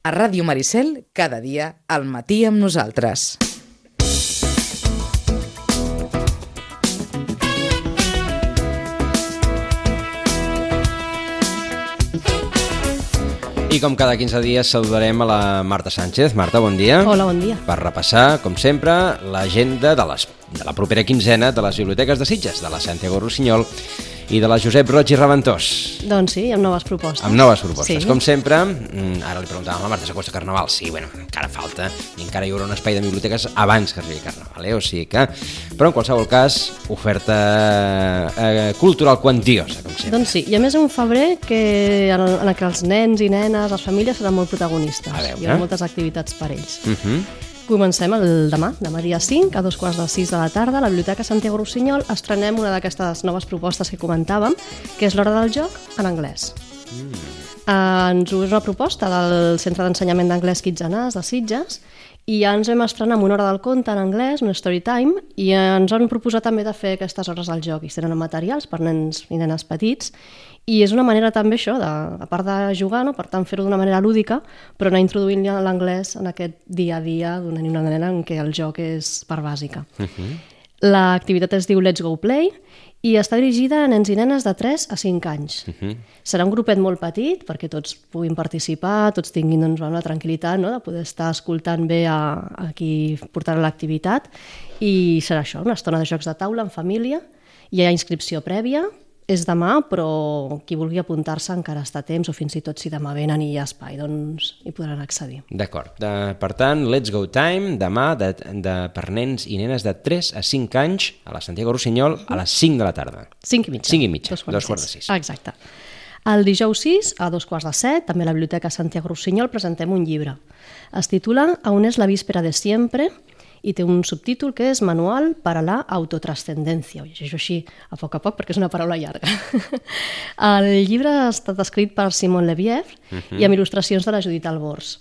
A Ràdio Maricel, cada dia, al matí amb nosaltres. I com cada 15 dies saludarem a la Marta Sánchez. Marta, bon dia. Hola, bon dia. Per repassar, com sempre, l'agenda de, les, de la propera quinzena de les biblioteques de Sitges, de la Santiago Rossinyol i de la Josep Roig i Reventós. Doncs sí, amb noves propostes. Amb noves propostes. Sí. Com sempre, mm, ara li preguntàvem a Marta, s'acosta Carnaval? Sí, bueno, encara falta, i encara hi haurà un espai de biblioteques abans que arribi Carnaval, eh? o sigui que... Però en qualsevol cas, oferta eh, cultural quantiosa, com sempre. Doncs sí, i a més un febrer que, en, en que els nens i nenes, les famílies seran molt protagonistes. A veure. Hi haurà moltes activitats per ells. Uh -huh. Comencem el demà, demà dia 5, a dos quarts de 6 de la tarda, a la Biblioteca Santiago Rossinyol estrenem una d'aquestes noves propostes que comentàvem, que és l'hora del joc en anglès. Mm. Uh, ens és una proposta del Centre d'Ensenyament d'Anglès Quitzenàs de Sitges i ja ens vam estrenar amb una hora del conte en anglès, un story time, i ens han proposat també de fer aquestes hores al joc. I tenen materials per nens i nenes petits i és una manera també això, de, a part de jugar, no? per tant fer-ho d'una manera lúdica, però anar introduint l'anglès en aquest dia a dia d'una una nena en què el joc és part bàsica. Uh -huh. L'activitat es diu Let's Go Play i està dirigida a nens i nenes de 3 a 5 anys. Uh -huh. Serà un grupet molt petit perquè tots puguin participar, tots tinguin doncs, una tranquil·litat no? de poder estar escoltant bé a, a qui portarà l'activitat i serà això, una estona de jocs de taula en família, hi ha inscripció prèvia, és demà, però qui vulgui apuntar-se encara està a temps, o fins i tot si demà venen i hi ha espai, doncs hi podran accedir. D'acord. Per tant, Let's Go Time, demà, de, de, per nens i nenes de 3 a 5 anys, a la Santiago Rossinyol, a les 5 de la tarda. 5 i mitja. 5 i mitja, Dos quarts, dos quarts de sis. Ah, exacte. El dijous 6, a dos quarts de set, també a la Biblioteca Santiago Rossinyol, presentem un llibre. Es titula Aún es la víspera de siempre i té un subtítol que és Manual para la autotrascendencia. Ho llegeixo així a poc a poc perquè és una paraula llarga. El llibre ha estat escrit per Simon Leviev uh -huh. i amb il·lustracions de la Judit Albors.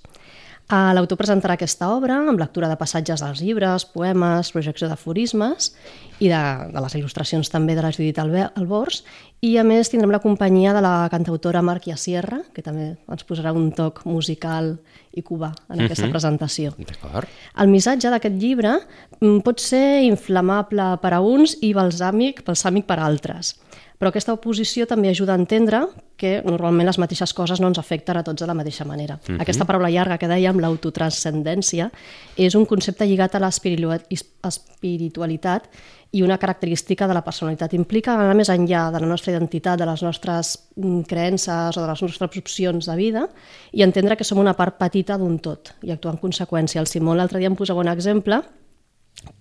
Uh, L'autor presentarà aquesta obra amb lectura de passatges dels llibres, poemes, projecció d'aforismes i de, de les il·lustracions també de la Judit Albors i a més tindrem la companyia de la cantautora Marquia Sierra que també ens posarà un toc musical i cubà en aquesta presentació. D'acord. El missatge d'aquest llibre mm, pot ser inflamable per a uns i balsàmic, balsàmic per a altres. Però aquesta oposició també ajuda a entendre que normalment les mateixes coses no ens afecten a tots de la mateixa manera. Uh -huh. Aquesta paraula llarga que dèiem, l'autotranscendència, és un concepte lligat a l'espiritualitat i una característica de la personalitat. Implica anar més enllà de la nostra identitat, de les nostres mm, creences o de les nostres opcions de vida i entendre que som una part petita d'un tot i actuar en conseqüència. El Simón l'altre dia em posava un exemple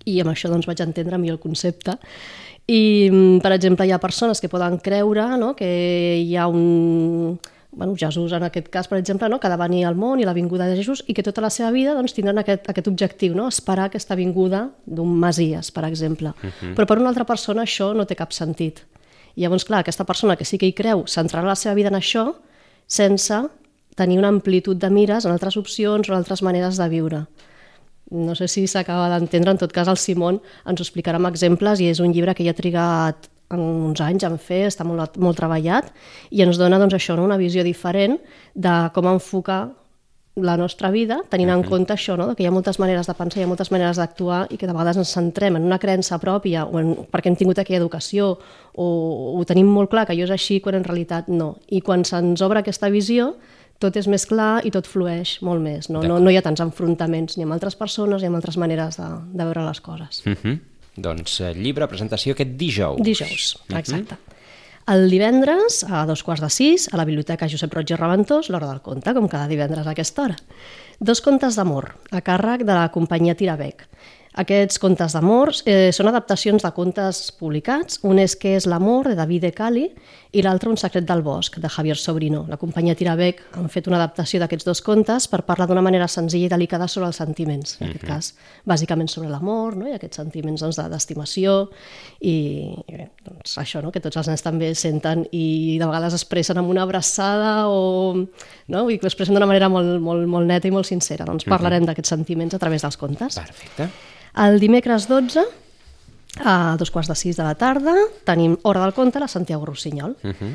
i amb això doncs, vaig entendre millor el concepte. I, mm, per exemple, hi ha persones que poden creure no, que hi ha un... Bueno, Jesús, en aquest cas, per exemple, no, que ha de venir al món i la vinguda de Jesús i que tota la seva vida doncs, tindran aquest, aquest objectiu, no? esperar aquesta vinguda d'un Masies, per exemple. Uh -huh. Però per una altra persona això no té cap sentit. I llavors, clar, aquesta persona que sí que hi creu centrarà la seva vida en això sense tenir una amplitud de mires en altres opcions o en altres maneres de viure. No sé si s'acaba d'entendre, en tot cas el Simón ens ho explicarà amb exemples i és un llibre que ja ha trigat en uns anys en fer, està molt, molt treballat i ens dona doncs, això, no? una visió diferent de com enfocar la nostra vida, tenint en compte això, no? que hi ha moltes maneres de pensar, hi ha moltes maneres d'actuar i que de vegades ens centrem en una creença pròpia o en, perquè hem tingut aquella educació o ho tenim molt clar que allò és així quan en realitat no. I quan se'ns obre aquesta visió tot és més clar i tot flueix molt més. No, no, no hi ha tants enfrontaments ni amb altres persones ni amb altres maneres de, de veure les coses. Uh -huh. Doncs eh, llibre, presentació aquest dijous. Dijous, exacte. El divendres, a dos quarts de sis, a la Biblioteca Josep Roig i Reventós, l'hora del conte, com cada divendres a aquesta hora. Dos contes d'amor, a càrrec de la companyia Tirabec. Aquests contes d'amor eh, són adaptacions de contes publicats. Un és que és l'amor, de David de Cali, i l'altre Un secret del bosc, de Javier Sobrino. La companyia Tirabec han fet una adaptació d'aquests dos contes per parlar d'una manera senzilla i delicada sobre els sentiments. En aquest cas, bàsicament sobre l'amor, no? i aquests sentiments doncs, de- d'estimació i, i bé, doncs, això, no? que tots els nens també senten i de vegades expressen amb una abraçada o no? Vull dir que ho expressen d'una manera molt, molt, molt neta i molt sincera. Doncs parlarem d'aquests sentiments a través dels contes. Perfecte. El dimecres 12, a dos quarts de sis de la tarda, tenim Hora del Conte a la Santiago Rossinyol. Uh -huh.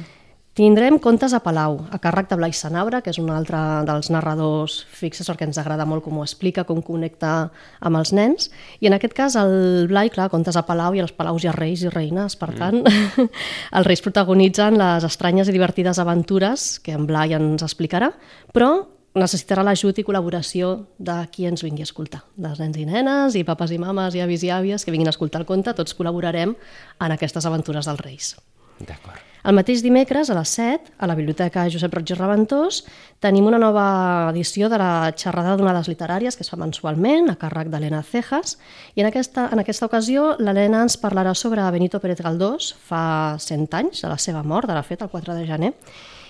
Tindrem contes a Palau, a càrrec de Blai Sanabra, que és un altre dels narradors fixes, perquè ens agrada molt com ho explica, com connecta amb els nens. I en aquest cas el Blai, clar, contes a Palau i als Palaus hi ha reis i reines, per tant, mm. els reis protagonitzen les estranyes i divertides aventures que en Blai ens explicarà, però necessitarà l'ajut i col·laboració de qui ens vingui a escoltar, dels nens i nenes, i papes i mames, i avis i àvies que vinguin a escoltar el conte, tots col·laborarem en aquestes aventures dels reis. D'acord. El mateix dimecres, a les 7, a la Biblioteca Josep Roig i Reventós, tenim una nova edició de la xerrada d'onades literàries que es fa mensualment, a càrrec d'Helena Cejas, i en aquesta, en aquesta ocasió l'Helena ens parlarà sobre Benito Pérez Galdós, fa 100 anys de la seva mort, de la fet, el 4 de gener,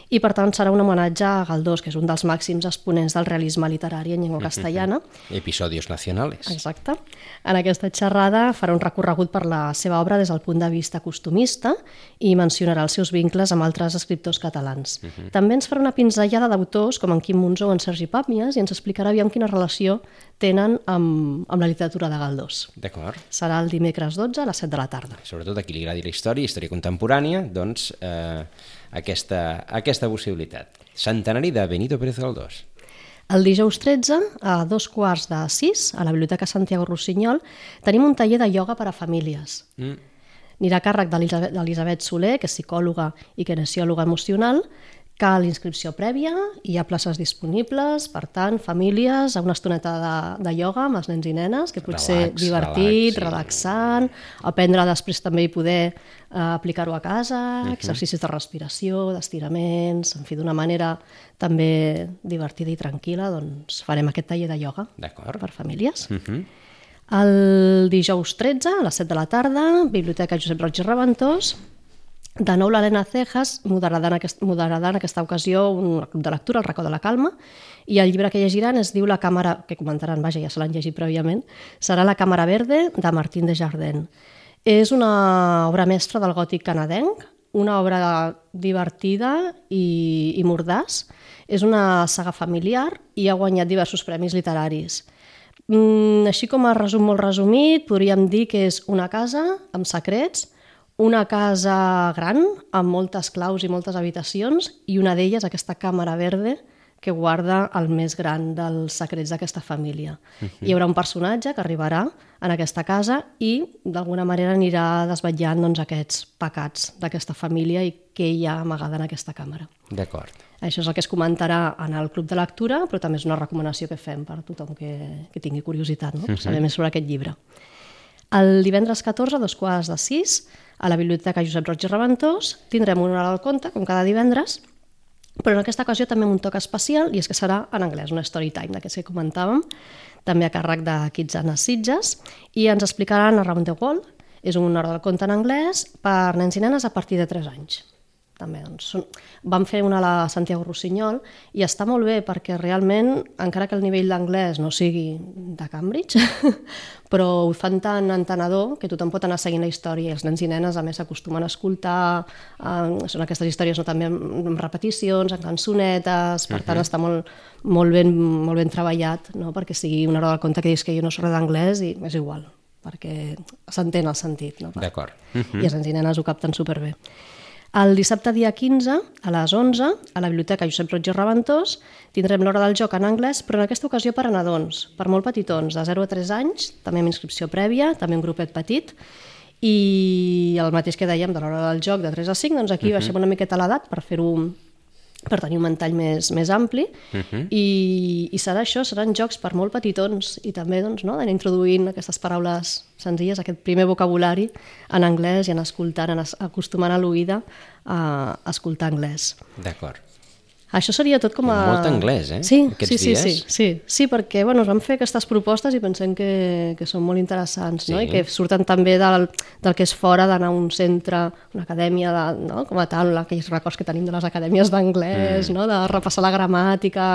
i per tant serà un homenatge a Galdós, que és un dels màxims exponents del realisme literari en llengua castellana. Episodios nacionales. Exacte. En aquesta xerrada farà un recorregut per la seva obra des del punt de vista costumista i mencionarà els seus vincles amb altres escriptors catalans. Uh -huh. També ens farà una pinzellada d'autors com en Quim Monzó o en Sergi Pàmies i ens explicarà aviam quina relació tenen amb, amb la literatura de Galdós. D'acord. Serà el dimecres 12 a les 7 de la tarda. Sobretot a qui li agradi la història, història contemporània, doncs eh, aquesta, aquesta possibilitat. Centenari de Benito Pérez Galdós. El dijous 13, a dos quarts de sis, a la Biblioteca Santiago Rossinyol, tenim un taller de ioga per a famílies. Mm. Anirà a càrrec d'Elisabet Soler, que és psicòloga i kinesiòloga emocional, Cal inscripció prèvia, hi ha places disponibles, per tant, famílies, a una estoneta de, de ioga amb els nens i nenes, que pot relax, ser divertit, relax, sí. relaxant, aprendre després també i poder uh, aplicar-ho a casa, uh. -huh. exercicis de respiració, d'estiraments, en fi, d'una manera també divertida i tranquil·la, doncs farem aquest taller de ioga per famílies. Uh. -huh. El dijous 13, a les 7 de la tarda, Biblioteca Josep Roig i Reventós, de nou, l'Helena Cejas moderarà en, aquest, moderarà en aquesta ocasió un club de lectura, el racó de la calma, i el llibre que llegiran es diu La càmera, que comentaran, vaja, ja se l'han llegit prèviament, serà La càmera verde, de Martín de Jardin. És una obra mestra del gòtic canadenc, una obra divertida i, i mordàs. És una saga familiar i ha guanyat diversos premis literaris. Mm, així com a resum molt resumit, podríem dir que és una casa amb secrets, una casa gran amb moltes claus i moltes habitacions i una d'elles aquesta càmera verde que guarda el més gran dels secrets d'aquesta família. Uh -huh. Hi haurà un personatge que arribarà en aquesta casa i d'alguna manera anirà desvetllant doncs, aquests pecats d'aquesta família i què hi ha amagada en aquesta càmera. D'acord. Això és el que es comentarà en el club de lectura, però també és una recomanació que fem per a tothom que, que tingui curiositat, no? uh -huh. saber més sobre aquest llibre. El divendres 14, a dos quarts de sis, a la Biblioteca Josep Roig i Reventós. Tindrem una hora del conte, com cada divendres, però en aquesta ocasió també un toc especial i és que serà en anglès, una story time d'aquests que comentàvem, també a càrrec de Kitzanes Sitges, i ens explicaran Around the World, és una hora del conte en anglès per nens i nenes a partir de 3 anys també. Doncs, són... Vam fer una a la Santiago Rossinyol i està molt bé perquè realment, encara que el nivell d'anglès no sigui de Cambridge, però ho fan tan entenedor que tothom pot anar seguint la història i els nens i nenes a més s'acostumen a escoltar, eh, són aquestes històries no, també amb repeticions, amb cançonetes, per tant uh -huh. està molt, molt, ben, molt ben treballat no? perquè sigui una hora del conte que dius que jo no res d'anglès i és igual perquè s'entén el sentit. No? D'acord. Uh -huh. I els nens i nenes ho capten superbé. El dissabte dia 15, a les 11, a la Biblioteca Josep Roig i Reventós, tindrem l'hora del joc en anglès, però en aquesta ocasió per a nadons, per molt petitons, de 0 a 3 anys, també amb inscripció prèvia, també un grupet petit, i el mateix que dèiem de l'hora del joc de 3 a 5, doncs aquí uh -huh. baixem una miqueta l'edat per fer-ho per tenir un mantall més, més ampli uh -huh. i, i serà això, seran jocs per molt petitons i també doncs, no, d'anar introduint aquestes paraules senzilles, aquest primer vocabulari en anglès i en escoltant, en acostumant a l'oïda a escoltar anglès. D'acord. Això seria tot com a... Molt anglès, eh? Sí, sí, sí, sí, sí, sí, perquè bueno, es van fer aquestes propostes i pensem que, que són molt interessants, sí. no? I que surten també del, del que és fora d'anar a un centre, una acadèmia, de, no? com a tal, aquells records que tenim de les acadèmies d'anglès, mm. no? de repassar la gramàtica,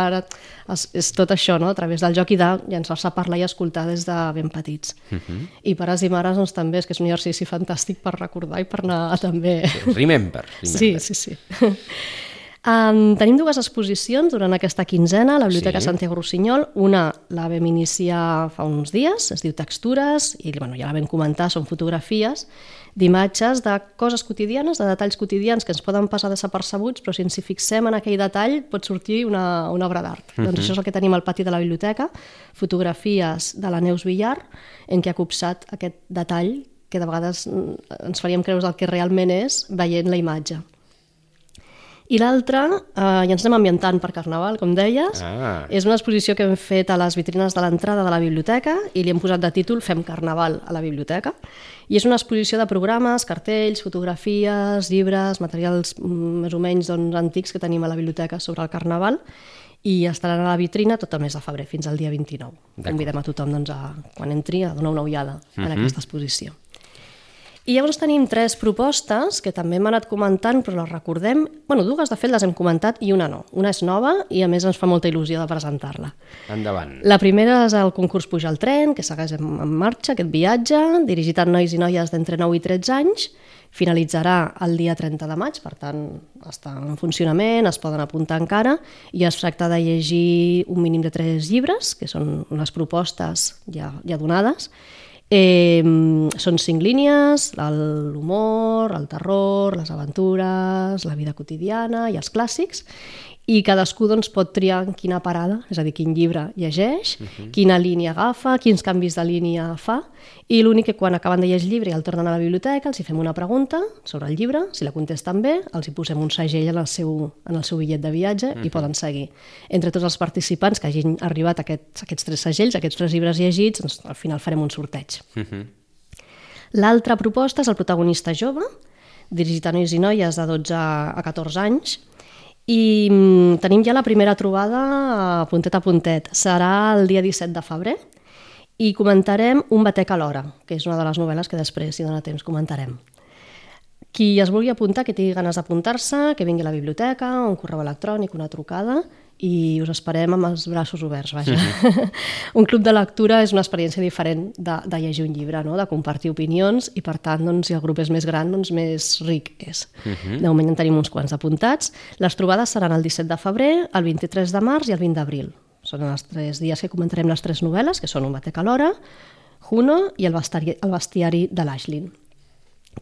és, és tot això, no? a través del joc i de llançar-se a parlar i escoltar des de ben petits. Mm -hmm. I pares i mares doncs, també, és que és un exercici fantàstic per recordar i per anar també... Remember. remember. Sí, sí, sí. Um, tenim dues exposicions durant aquesta quinzena a la Biblioteca Sí. Santiago Rossinyol. Una la vam iniciar fa uns dies, es diu Textures, i bueno, ja la vam comentar, són fotografies d'imatges de coses quotidianes, de detalls quotidians que ens poden passar desapercebuts, però si ens hi fixem en aquell detall pot sortir una, una obra d'art. Uh -huh. Doncs això és el que tenim al pati de la biblioteca, fotografies de la Neus Villar, en què ha copsat aquest detall que de vegades mm, ens faríem creure el que realment és veient la imatge. I l'altra, eh, ja ens anem ambientant per Carnaval, com deies, Ah. és una exposició que hem fet a les vitrines de l'entrada de la biblioteca i li hem posat de títol Fem Carnaval a la biblioteca. I és una exposició de programes, cartells, fotografies, llibres, materials mm, més o menys doncs, antics que tenim a la biblioteca sobre el Carnaval i estaran a la vitrina tot el mes de febrer, fins al dia 29. D'acord. Convidem a tothom doncs, a, quan entri a donar una ullada en aquesta exposició. I llavors tenim tres propostes que també hem anat comentant, però les recordem... bueno, dues de fet les hem comentat i una no. Una és nova i a més ens fa molta il·lusió de presentar-la. Endavant. La primera és el concurs Puja al tren, que segueix en, en marxa, aquest viatge, dirigit a nois i noies d'entre 9 i 13 anys. Finalitzarà el dia 30 de maig, per tant, està en funcionament, es poden apuntar encara, i es tracta de llegir un mínim de tres llibres, que són unes propostes ja, ja donades, Eh, són cinc línies, l'humor, el terror, les aventures, la vida quotidiana i els clàssics, i cadascú doncs, pot triar en quina parada, és a dir, quin llibre llegeix, uh -huh. quina línia agafa, quins canvis de línia fa, i l'únic que quan acaben de llegir el llibre i el tornen a la biblioteca els hi fem una pregunta sobre el llibre, si la contesten bé, els hi posem un segell en el seu, en el seu bitllet de viatge uh -huh. i poden seguir. Entre tots els participants que hagin arribat a aquests, aquests tres segells, aquests tres llibres llegits, doncs, al final farem un sorteig. L'altra proposta és el protagonista jove, dirigit a nois i noies de 12 a 14 anys, i mm, tenim ja la primera trobada a puntet a puntet. Serà el dia 17 de febrer i comentarem Un batec a l'hora, que és una de les novel·les que després, si dona temps, comentarem. Qui es vulgui apuntar, que tingui ganes d'apuntar-se, que vingui a la biblioteca, un correu electrònic, una trucada, i us esperem amb els braços oberts, vaja. un club de lectura és una experiència diferent de, de llegir un llibre, no? de compartir opinions, i per tant, doncs, si el grup és més gran, doncs més ric és. Uh -huh. De moment en tenim uns quants apuntats. Les trobades seran el 17 de febrer, el 23 de març i el 20 d'abril. Són els tres dies que comentarem les tres novel·les, que són Un batec a l'hora, Juno i el bestiari, el bestiari de l'Ashlyn.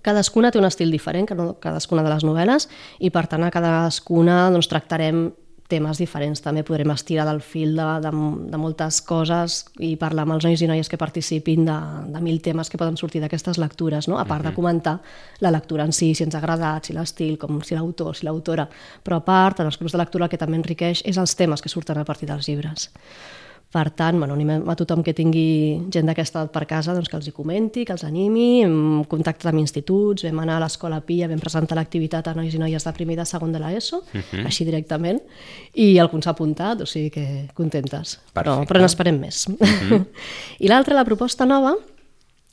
Cadascuna té un estil diferent, que no cadascuna de les novel·les, i per tant a cadascuna doncs, tractarem temes diferents. També podrem estirar del fil de, de, de moltes coses i parlar amb els nois i noies que participin de, de mil temes que poden sortir d'aquestes lectures, no? a part de comentar la lectura en si, si ens ha agradat, si l'estil, com si l'autor, si l'autora, però a part, en els grups de lectura el que també enriqueix és els temes que surten a partir dels llibres. Per tant, bueno, animem a tothom que tingui gent d'aquesta edat per casa doncs que els hi comenti, que els animi, hem contactat amb instituts, vam anar a l'escola Pia, vam presentar l'activitat a nois i noies de primer i de segon de l'ESO, uh -huh. així directament, i algú s'ha apuntat, o sigui que contentes. Però, Perfecte. però n'esperem més. Uh -huh. I l'altra, la proposta nova,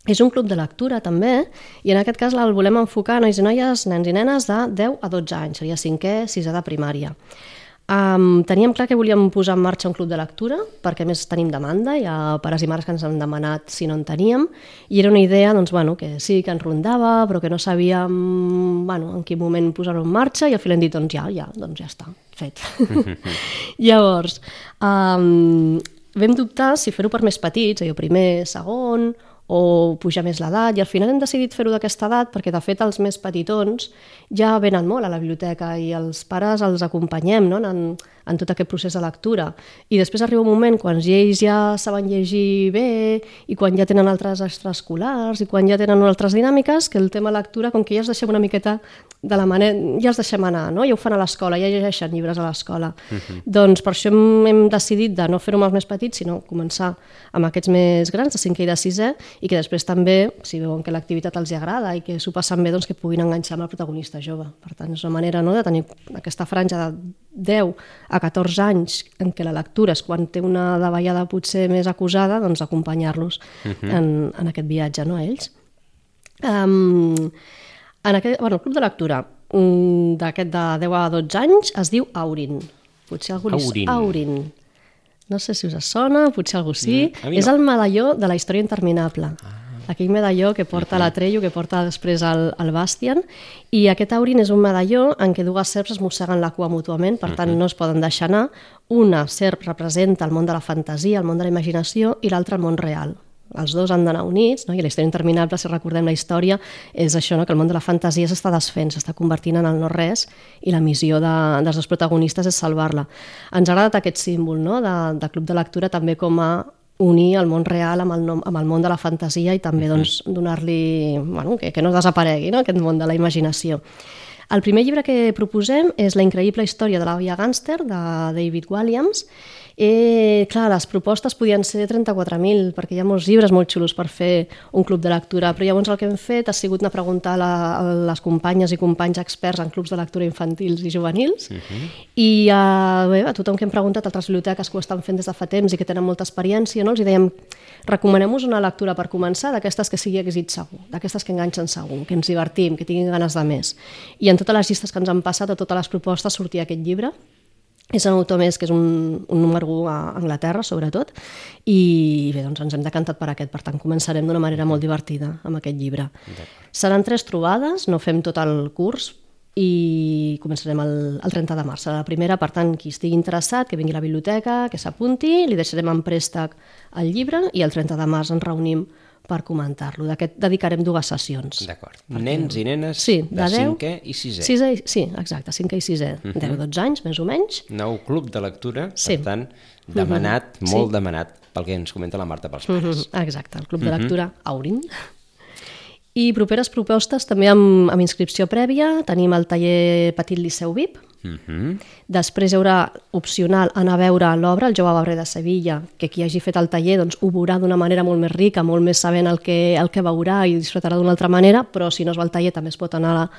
és un club de lectura també, i en aquest cas el volem enfocar a nois i noies, nens i nenes de 10 a 12 anys, seria cinquè, sisè de primària. Um, teníem clar que volíem posar en marxa un club de lectura, perquè a més tenim demanda, hi ha pares i mares que ens han demanat si no en teníem, i era una idea doncs, bueno, que sí, que ens rondava, però que no sabíem bueno, en quin moment posar-ho en marxa, i al final hem dit, doncs ja, ja, doncs ja està, fet. Llavors, um, vam dubtar si fer-ho per més petits, allò primer, segon, o pujar més l'edat, i al final hem decidit fer-ho d'aquesta edat perquè, de fet, els més petitons ja venen molt a la biblioteca i els pares els acompanyem no? en, en tot aquest procés de lectura. I després arriba un moment quan ells ja saben llegir bé i quan ja tenen altres extraescolars i quan ja tenen altres dinàmiques, que el tema lectura, com que ja els deixem una miqueta de la manera... ja els deixem anar, no? ja ho fan a l'escola, ja llegeixen llibres a l'escola. Uh -huh. Doncs per això hem, hem decidit de no fer-ho amb els més petits, sinó començar amb aquests més grans, de 5 i de 6è, i que després també, si veuen que l'activitat els agrada i que s'ho passen bé, doncs que puguin enganxar amb el protagonista jove. Per tant, és una manera no, de tenir aquesta franja de 10 a 14 anys en què la lectura és quan té una davallada potser més acusada, doncs acompanyar-los uh -huh. en, en aquest viatge, no, a ells. Um, en aquest, bueno, el club de lectura mm, d'aquest de 10 a 12 anys es diu Aurin. Potser algú. Aurin. Aurin. No sé si us sona, potser algú sí. Mm, mi és no. el medalló de la història interminable. Ah. aquell medalló que porta la Trello, que porta després el, el Bastian, i aquest Aurin és un medalló en què dues serps es mosseguen la cua mútuament, per tant no es poden deixar anar. Una serp representa el món de la fantasia, el món de la imaginació, i l'altra el món real. Els dos han d'anar units, no? i la història interminable, si recordem la història, és això, no? que el món de la fantasia s'està desfent, s'està convertint en el no-res, i la missió de, dels dos protagonistes és salvar-la. Ens ha agradat aquest símbol no? de, de club de lectura també com a unir el món real amb el, nom, amb el món de la fantasia i també doncs, donar-li, bueno, que, que no desaparegui no? aquest món de la imaginació. El primer llibre que proposem és La increïble història de l'àvia gàngster, de David Williams, Eh, clar, les propostes podien ser 34.000, perquè hi ha molts llibres molt xulos per fer un club de lectura, però llavors el que hem fet ha sigut anar a preguntar a, la, a les companyes i companys experts en clubs de lectura infantils i juvenils, uh -huh. i a, bé, a tothom que hem preguntat, altres biblioteques que ho estan fent des de fa temps i que tenen molta experiència, no? els dèiem, recomanem-vos una lectura per començar d'aquestes que sigui èxit segur, d'aquestes que enganxen segur, que ens divertim, que tinguin ganes de més. I en totes les llistes que ens han passat, a totes les propostes, sortia aquest llibre, és un autor més que és un, un número 1 a Anglaterra, sobretot, i bé, doncs ens hem decantat per aquest, per tant començarem d'una manera molt divertida amb aquest llibre. Seran tres trobades, no fem tot el curs, i començarem el, el 30 de març. Serà la primera, per tant, qui estigui interessat, que vingui a la biblioteca, que s'apunti, li deixarem en préstec el llibre i el 30 de març ens reunim per comentar-lo. D'aquest dedicarem dues sessions. D'acord. Nens i nenes sí, de, de 10, 5è i 6è. 6è, sí, exacte, 5è i 6è. Uh -huh. 10-12 anys, més o menys. Nou club de lectura, Sí. per tant, demanat, Mhm. molt Sí. demanat, pel que ens comenta la Marta pels pares. -hmm. Exacte, el Club de Lectura Aurin. I properes propostes també amb, amb inscripció prèvia. Tenim el taller Petit Liceu VIP. Mm -hmm. Després hi haurà opcional anar a veure l'obra, el Jove Barrer de Sevilla, que qui hagi fet el taller doncs, ho veurà d'una manera molt més rica, molt més sabent el que, el que veurà i disfrutarà d'una altra manera, però si no es va al taller també es pot anar a-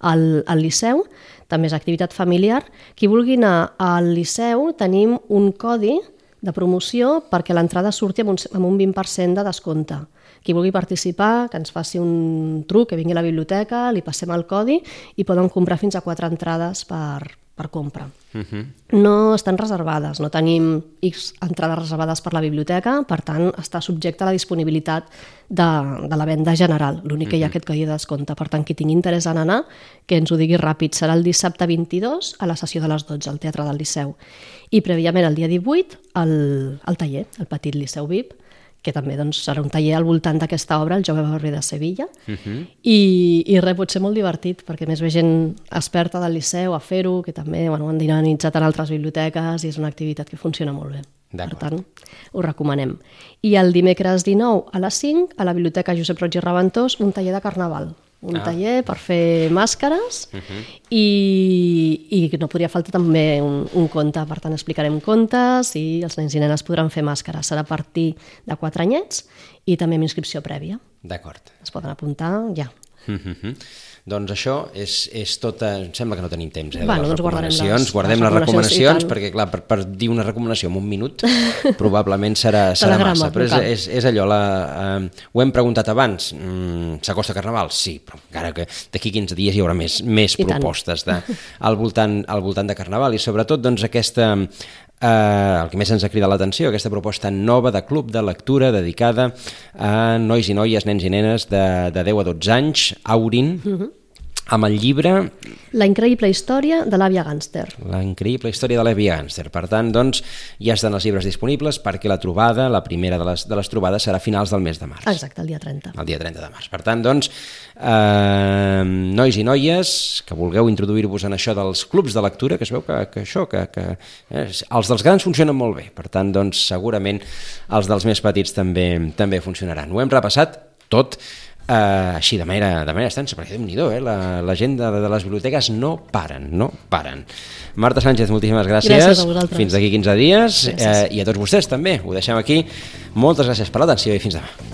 al, al Liceu. També és activitat familiar. Qui vulgui anar al Liceu tenim un codi de promoció perquè l'entrada surti amb un, amb un 20% de descompte. Qui vulgui participar, que ens faci un truc, que vingui a la biblioteca, li passem el codi i poden comprar fins a quatre entrades per, per compra. Mm -hmm. No estan reservades, no tenim X entrades reservades per la biblioteca, per tant, està subjecte a la disponibilitat de, de la venda general. L'únic que hi ha aquest codi de descompte. Per tant, qui tingui interès en anar, que ens ho digui ràpid. Serà el dissabte 22 a la sessió de les 12 al Teatre del Liceu. I prèviament, el dia 18, el, el taller, el Petit Liceu VIP, que també doncs, serà un taller al voltant d'aquesta obra, el Jove Barri de Sevilla, uh -huh. i, i res, pot ser molt divertit, perquè més ve gent experta del Liceu a fer-ho, que també bueno, han dinamitzat en altres biblioteques i és una activitat que funciona molt bé. Per tant, ho recomanem. I el dimecres 19 a les 5, a la Biblioteca Josep Roig i Reventós, un taller de carnaval. Un Ah. taller per fer màscares uh Mhm. -huh. i, i no podria faltar també un, un conte. Per tant, explicarem contes i els nens i nenes podran fer màscares. Serà a partir de 4 anyets i també amb inscripció prèvia. D'acord. Es poden apuntar ja. Mm -hmm. Doncs això és, és tot... Em sembla que no tenim temps, eh, de Bueno, les doncs guardarem les- recomanacions. Guardem les les recomanacions, perquè, clar, per, per dir una recomanació en un minut probablement serà, serà massa. Però és, és, és allò, la, eh, ho hem preguntat abans, mm, s'acosta Carnaval? Sí, però encara que d'aquí 15 dies hi haurà més, més I propostes de, al, voltant, al voltant de Carnaval i sobretot doncs, aquesta eh, el que més ens ha cridat l'atenció, aquesta proposta nova de club de lectura dedicada a nois i noies, nens i nenes de, de 10 a 12 anys, Aurin, amb el llibre La increïble història de l'àvia gàngster. La increïble història de l'Evi Gánster. Per tant, doncs, ja estan els llibres disponibles perquè la trobada, la primera de les, de les trobades, serà a finals del mes de març. Exacte, el dia 30. El dia 30 de març. Per tant, doncs, eh, nois i noies que vulgueu introduir-vos en això dels clubs de lectura, que es veu que, que això, que, que eh, els dels grans funcionen molt bé. Per tant, doncs, segurament els dels més petits també també funcionaran. Ho hem repassat tot Uh, així de manera, de manera extensa, perquè déu-n'hi-do, eh? la, la gent de, de les biblioteques no paren, no paren. Marta Sánchez, moltíssimes gràcies. Gràcies. Fins d'aquí 15 dies. Gràcies. Eh, I a tots vostès també, ho deixem aquí. Moltes gràcies per l'atenció i fins demà.